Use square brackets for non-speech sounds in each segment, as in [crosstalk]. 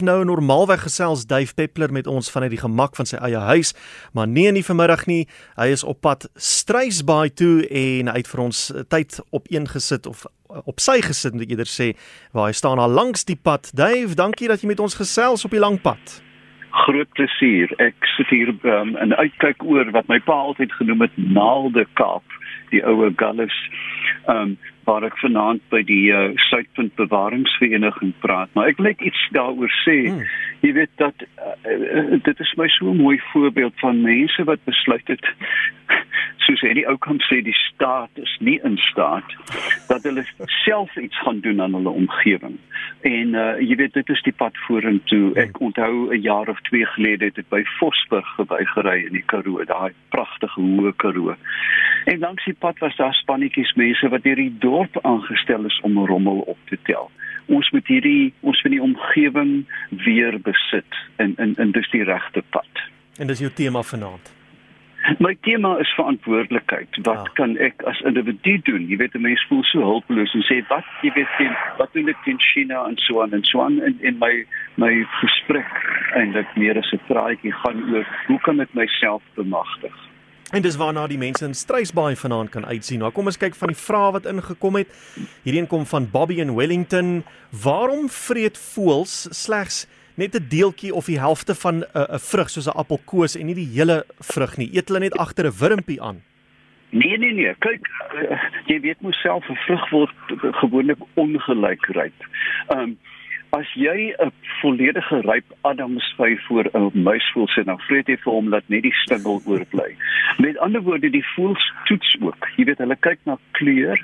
Nou normaalweg gesels Dave Peppler met ons vanuit die gemak van sy eie huis, maar nee nie vanmiddag nie. Hy is op pad Struisbaai toe en hy het vir ons tyd op een gesit of op sy gesit moet ek eerder sê waar hy staan al langs die pad. Dave, dankie dat jy met ons gesels op die lang pad. Groot plesier. Ek sit hier um, in uitkyk oor wat my pa altyd genoem het Naalde Kaap, die ou Gallus. Ehm um, waar ek vanaand by die uh, Suidpunt Bewaringsvereniging praat, maar ek wil net iets daaroor sê. Hmm. Jy weet dat uh, uh, dit is my so 'n mooi voorbeeld van mense wat besluit het [laughs] soos hierdie ou kan sê die staat is nie in staat dat hulle self iets gaan doen aan hulle omgewing. En uh, jy weet dit is die pad vorentoe. Ek onthou 'n jaar of 2 gelede het ek by Vosburg verbygery in die Karoo, daai pragtige hoë Karoo. En langs die pad was daar spannetjies mense wat hierdie dorp aangestel is om rommel op te tel. Ons moet hierdie ons moet die omgewing weer besit en en en dis die regte pad. En dis jou tema vanaand. My tema is verantwoordelikheid. Wat ja. kan ek as individu doen? Jy weet 'n mens voel so hulpeloos en sê wat jy weet teen wat doen ek teen China en so aan en so aan in in my my gesprek eintlik meer as 'n praatjie gaan oor hoe kan ek myself bemagtig? En dis waarna die mense in Struisbaai vanaand kan uitsien. Nou kom ons kyk van die vrae wat ingekom het. Hierdie een kom van Bobby in Wellington. Waarom vreet voëls slegs net 'n deeltjie of die helfte van 'n uh, vrug soos 'n appelkoos en nie die hele vrug nie. Eet hulle net agter 'n wurmpie aan? Nee nee nee, kyk uh, jy weet mos self 'n vrug word gewoonlik ongelyk ryp. Ehm um, as jy 'n volledige ryp adamsvy voor 'n muisvoël sit, dan vreet jy vir hom dat net die stingel oorbly. Met ander woorde, die voëls toets ook. Jy weet hulle kyk na kleur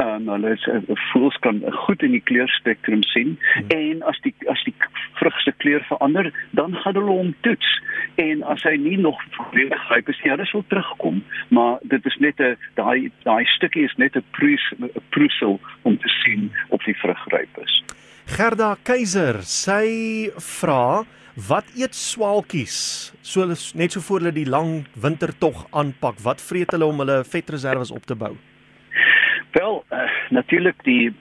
en um, hulle is uh, voels kan goed in die kleurspektrum sien hmm. en as die as die vrug se kleur verander dan gaan hulle hom toets en as hy nie nog volledig ryp is ja dis wil terugkom maar dit is net 'n daai daai stukkie is net 'n proesel om te sien of die vrug ryp is Gerda Keiser sy vra Wat eet swaalkies? So net so voor hulle die lang wintertog aanpak, wat vreet hulle om hulle vetreserwes op te bou? Wel, uh, natuurlik die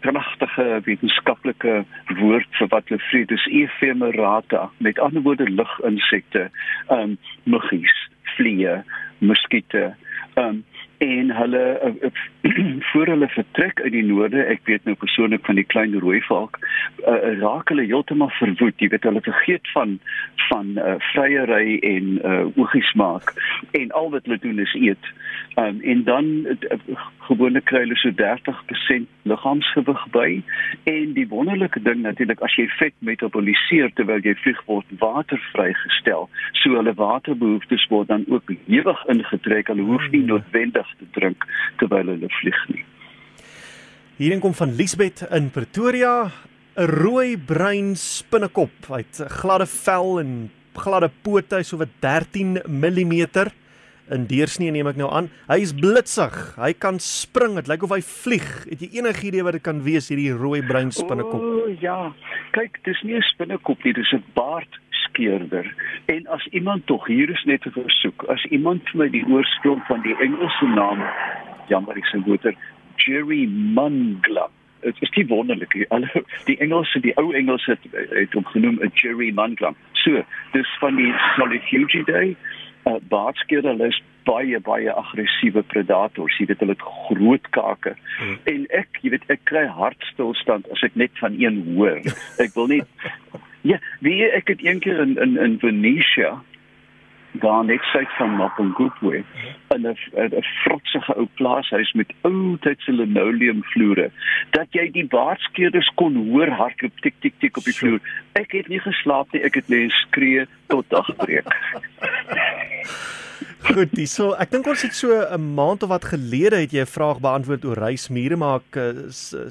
pragtige wetenskaplike woord vir wat hulle vreet is ephemerata, met ander woorde luginsekte, ehm um, muggies, vliee, muskiete, um, en hulle uh, [clears throat] voor hulle vertrek uit die noorde ek weet nou persoonlik van die klein rooi valk uh, raak hulle heeltemal verwoed. Jy weet hulle vergeet van van uh, vryery en uh, oogies maak en al wat hulle doen is eet. Um, en dan uh, gewoonlik kry hulle so 30% liggaamsgewig by. En die wonderlike ding natuurlik as jy vet metaboliseer terwyl jy vlieg word water vrygestel. So hulle waterbehoeftes word dan ook ewig ingetrek. Hulle hoef nie noodwendig te drink terwyl hulle vlieg nie. Hierin kom van Liesbeth in Pretoria, 'n rooi bruin spinnekop. Hy het gladde vel en gladde pote, so wat 13 mm in deursnee neem ek nou aan. Hy is blitsig. Hy kan spring. Dit lyk of hy vlieg. Het jy enige idee wat dit kan wees hierdie rooi bruin spinnekop? O oh, ja. Kyk, dis nie 'n spinnekop nie, dis 'n baard skeerder. En as iemand tog hier is net 'n versoek, as iemand vir my die oorsprong van die Engelse naam jammer ek se motor Jerry Mungla dit is die wonderlike alle die Engelse die ou Engelse het, het hom genoem 'n Jerry Mungla so dis van die Solifugidae uh, baardskeer hulle is baie baie aggressiewe predators. Jy weet hulle het groot kake. Hmm. en ek jy weet ek kry hartstilstand as ek net van een hoor. [laughs] Ek wil nie Ja, wie ek het een keer in in in Venetia daar net suid van Mapungubwe in 'n 'n frotsige ou plaashuis met ou tydse linoleumvloere dat jy die baardskeerders kon hoor hardloop tik tik tik op die vloer. Ek het nie geslaap nie, ek het net skree tot dagbreek. [laughs] Goed, dis so ek dink ons het so 'n maand of wat gelede het jy 'n vraag beantwoord oor reismure maar ek uh,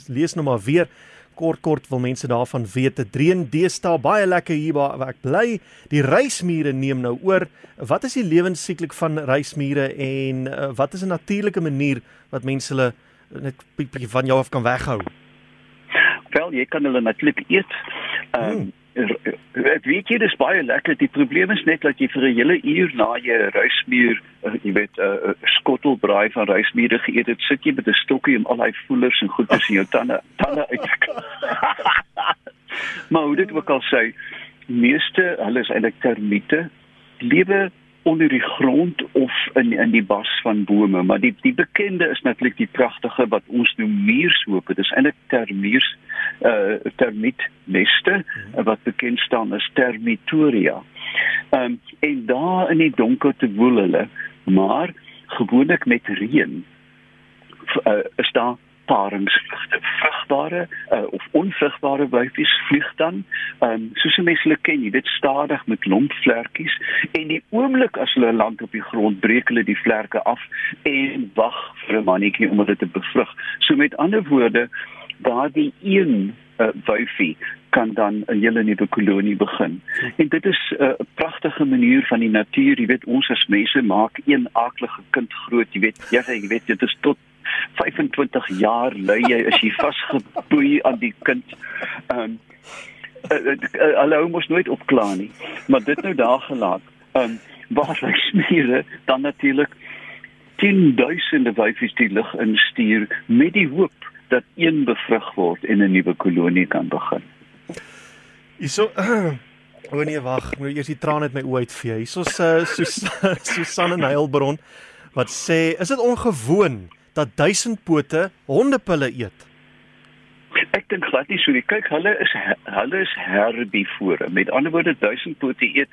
lees nou maar weer kort kort wil mense daarvan weet. Dreen deesdae baie lekker hier waar ek bly. Die reismure neem nou oor. Wat is die lewensiklus van reismure en uh, wat is 'n natuurlike manier wat mense hulle net bietjie van jou af kan weghou? Wel, jy kan hulle natuurlik eet. Ehm um, hmm. Ek weet jy dis baie lekker. Die probleem is net dat jy vir 'n hele uur na jy reismuur, uh, jy weet 'n uh, uh, skottelbraai van reismuure geëet het, sit jy met 'n stokkie om al daai voelers en goeders in jou tande tande uit [laughs] maar hoe dit ook al sê, meeste hulle is eintlik termiete lewe onder die grond of in in die bas van bome, maar die die bekende is natuurlik die pragtige wat ons noem muurshoop. Dit is eintlik termiers uh termietneste uh, wat bekend staan as termitoria. Ehm um, en daar in die donker te woel hulle, maar gewoonlik met reën uh, is daar paringsvrugte vrugbare uh, of onvrugbare wyfies vlieg dan. Um, soos mense hulle ken jy dit stadig met lompvlekkies en die oomblik as hulle land op die grond breek hulle die vlerke af en wag vir 'n mannetjie om dit te bevrug so met ander woorde daardie een uh, wyfie kan dan 'n hele nuwe kolonie begin. En dit is 'n uh, pragtige manier van die natuur, jy weet ons as mense maak een aardige kind groot, jy weet jy, jy weet dit is tot 25 jaar lê jy is jy vasgeboei aan die kind. Ehm um, hulle uh, uh, moes nooit opklaar nie. Maar dit nou daar gelaat. Ehm um, waar hy smiere dan natuurlik 10000de wyfies die lug instuur met die hoop dat een bevrug word en 'n nuwe kolonie kan begin. Hierso [clears throat] O nee, wag, moet eers die trane uit my oë uitvee. Hierso's [laughs] uh, Susanne Neilbron wat sê, is dit ongewoon dat duisendpote hondepille eet? Ek dink glad nie so nie. Kyk, hulle is hulle is herbivore. Met ander woorde, duisendpote eet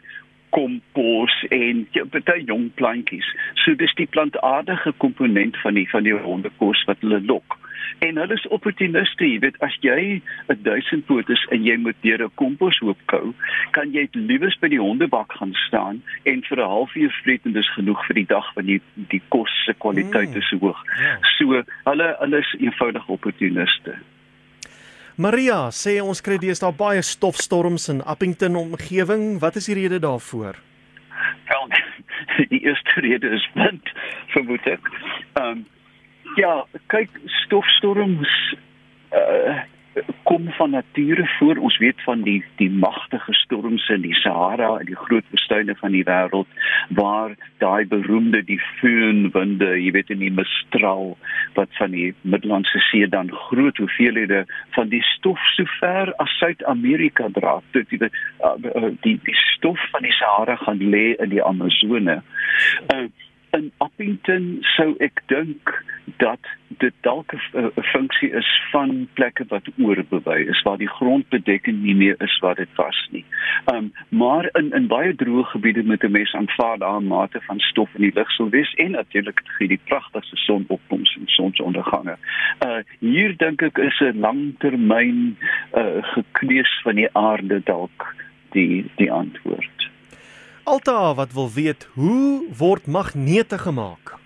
kompos en ja, baie jong plantjies. So dis die plantaardige komponent van die van die hondekos wat hulle lok. En hulle is opportuniste, jy weet, as jy 'n duisend potes en jy moet deur 'n komposhoop kou, kan jy liewes by die hondebak gaan staan en vir 'n halfuur vreet en dis genoeg vir die dag want die die kos se kwaliteit is hoog. Mm, so hulle hulle is eenvoudig opportuniste. Maria sê ons kry deesdae baie stofstorms in Appington omgewing. Wat is die rede daarvoor? Wel, [laughs] die eerste rede is wind, vermoed ek. Ehm um, Ja, kyk, stofstorms uh kom van nature voor. Ons weet van die die magtige storms in die Sahara en die groot woestyne van die wêreld waar daai beroemde die föhnwinde, jy weet in die Mistral wat van die Middellandse See dan groot hoeveelhede van die stof so ver as Suid-Amerika dra. Dit die, uh, die die stof van die Sahara gaan lê in die Amazone. Uh in Appington sou ek dink dat dit dalk 'n funksie is van plekke wat oorbewei is waar die grondbedekking nie meer is wat dit was nie. Um maar in in baie droë gebiede met 'n mens aanvaar daar 'n mate van stof in die lug sou wees en natuurlik die pragtigste sonopkoms en sonsondergange. Uh hier dink ek is 'n langtermyn uh gekneus van die aarde dalk die die antwoord. Alta wat wil weet hoe word magnete gemaak?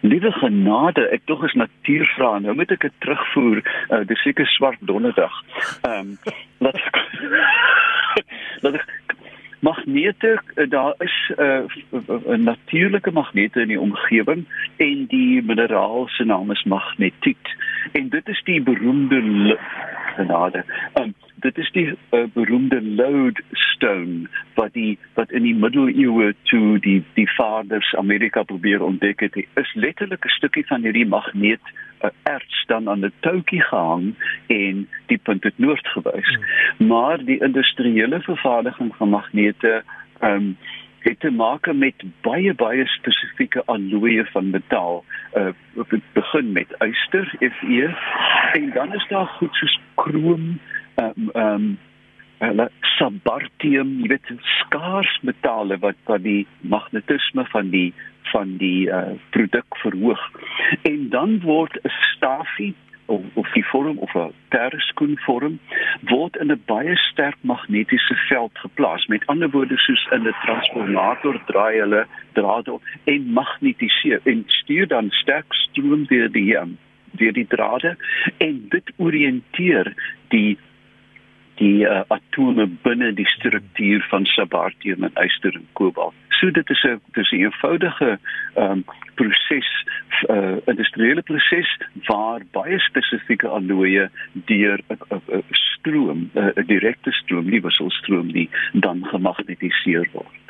Liewe genade, ek tog is natuurvra. Nou moet ek dit terugvoer. Uh, dis seker swart donderdag. Ehm [laughs] um, laat [laughs] ek magnete uh, daar is 'n uh, natuurlike magnete in die omgewing en die mineraal se naam is magnetiet. En dit is die beroemde genade. Ehm um, dit is die uh, beroemde lodestone wat die wat in die middeleeue toe die die vaders Amerika probeer ontdek het is letterlik 'n stukkie van hierdie magneet uh, erts dan aan 'n touwtjie gehang en die punt het noord gewys hmm. maar die industriële vervaardiging van magnete um, het te maak met baie baie spesifieke alloye van metaal. Uh dit begin met yster Fe en dan is daar goed soos krom, ehm um, um, hulle sabartium, jy weet skaars metale wat wat die magnetisme van die van die uh, produk verhoog. En dan word 'n stafie of of die vorm of 'n terskoen vorm word in 'n baie sterk magnetiese veld geplaas. Met ander woorde soos in 'n transformator draai hulle drade en magnetiseer en stuur dan sterk stroom deur die um, deur die drade en dit orienteer die die uh, atome binne die struktuur van subartium en yster en kobalt. So dit is 'n dis 'n eenvoudige ehm um, proses, uh, industriële proses waar baie spesifieke alloye deur 'n stroom, 'n direkte stroom, nie wisselstroom nie, dan gemagnetiseer word.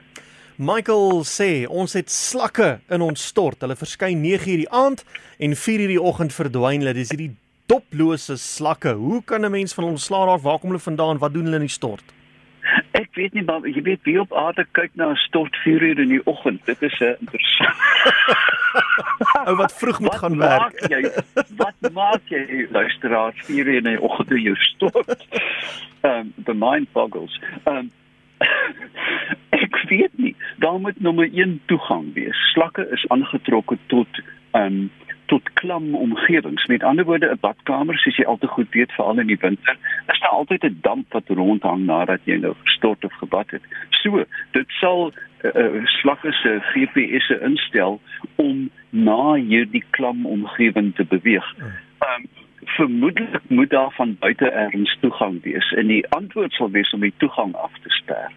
Michael sê ons het slakke in ons stort. Hulle verskyn 9:00 die aand en 4:00 die oggend verdwyn hulle. Dis hierdie doplose slakke. Hoe kan 'n mens van hulle ontslaa raak? Waar kom hulle vandaan? Wat doen hulle in die stort? Ek weet nie maar jy weet wie op aarde kyk na 'n stort 4 uur in die oggend. Dit is 'n interessant. [laughs] Ou wat vroeg moet wat gaan maak werk. Jy, wat maak jy luisteraar 4 uur in die oggend in jou stort? Ehm um, the mind boggles. Ehm um, [laughs] ek weet nie. Daar moet nommer 1 toegang wees. Slakke is aangetrokke tot klam omgewings. Met ander woorde, 'n badkamer, soos jy altyd goed weet, veral in die winter, is daar altyd 'n damp wat rondhang nadat jy nou gestort of gebad het. So, dit sal uh, uh, slakke se GPS se instel om na hierdie klam omgewing te beweeg. Um, vermoedelik moet daar van buite ergens toegang wees en die antwoord sal wees om die toegang af te sper.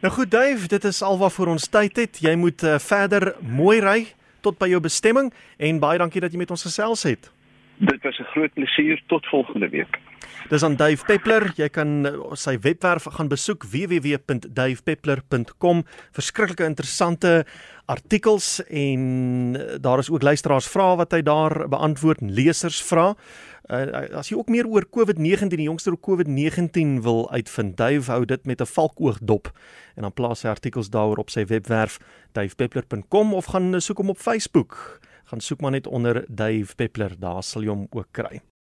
Nou goed Dave, dit is alwaarvoor ons tyd het. Jy moet uh, verder mooi ry tot by jou bestemming en baie dankie dat jy met ons gesels het. Dit was 'n groot plesier tot volgende week. Dis aan Dave Peppler. Jy kan uh, sy webwerf gaan besoek www.davepeppler.com. Verskriklike interessante artikels en uh, daar is ook luisteraars vrae wat hy daar beantwoord en lesers vra. Uh, as jy ook meer oor COVID-19 die jongste oor COVID-19 wil uitvind, Dave hou dit met 'n valkoogdop en dan plaas hy artikels daaroor op sy webwerf davepeppler.com of gaan soek hom op Facebook. Gaan soek maar net onder Dave Peppler, daar sal jy hom ook kry.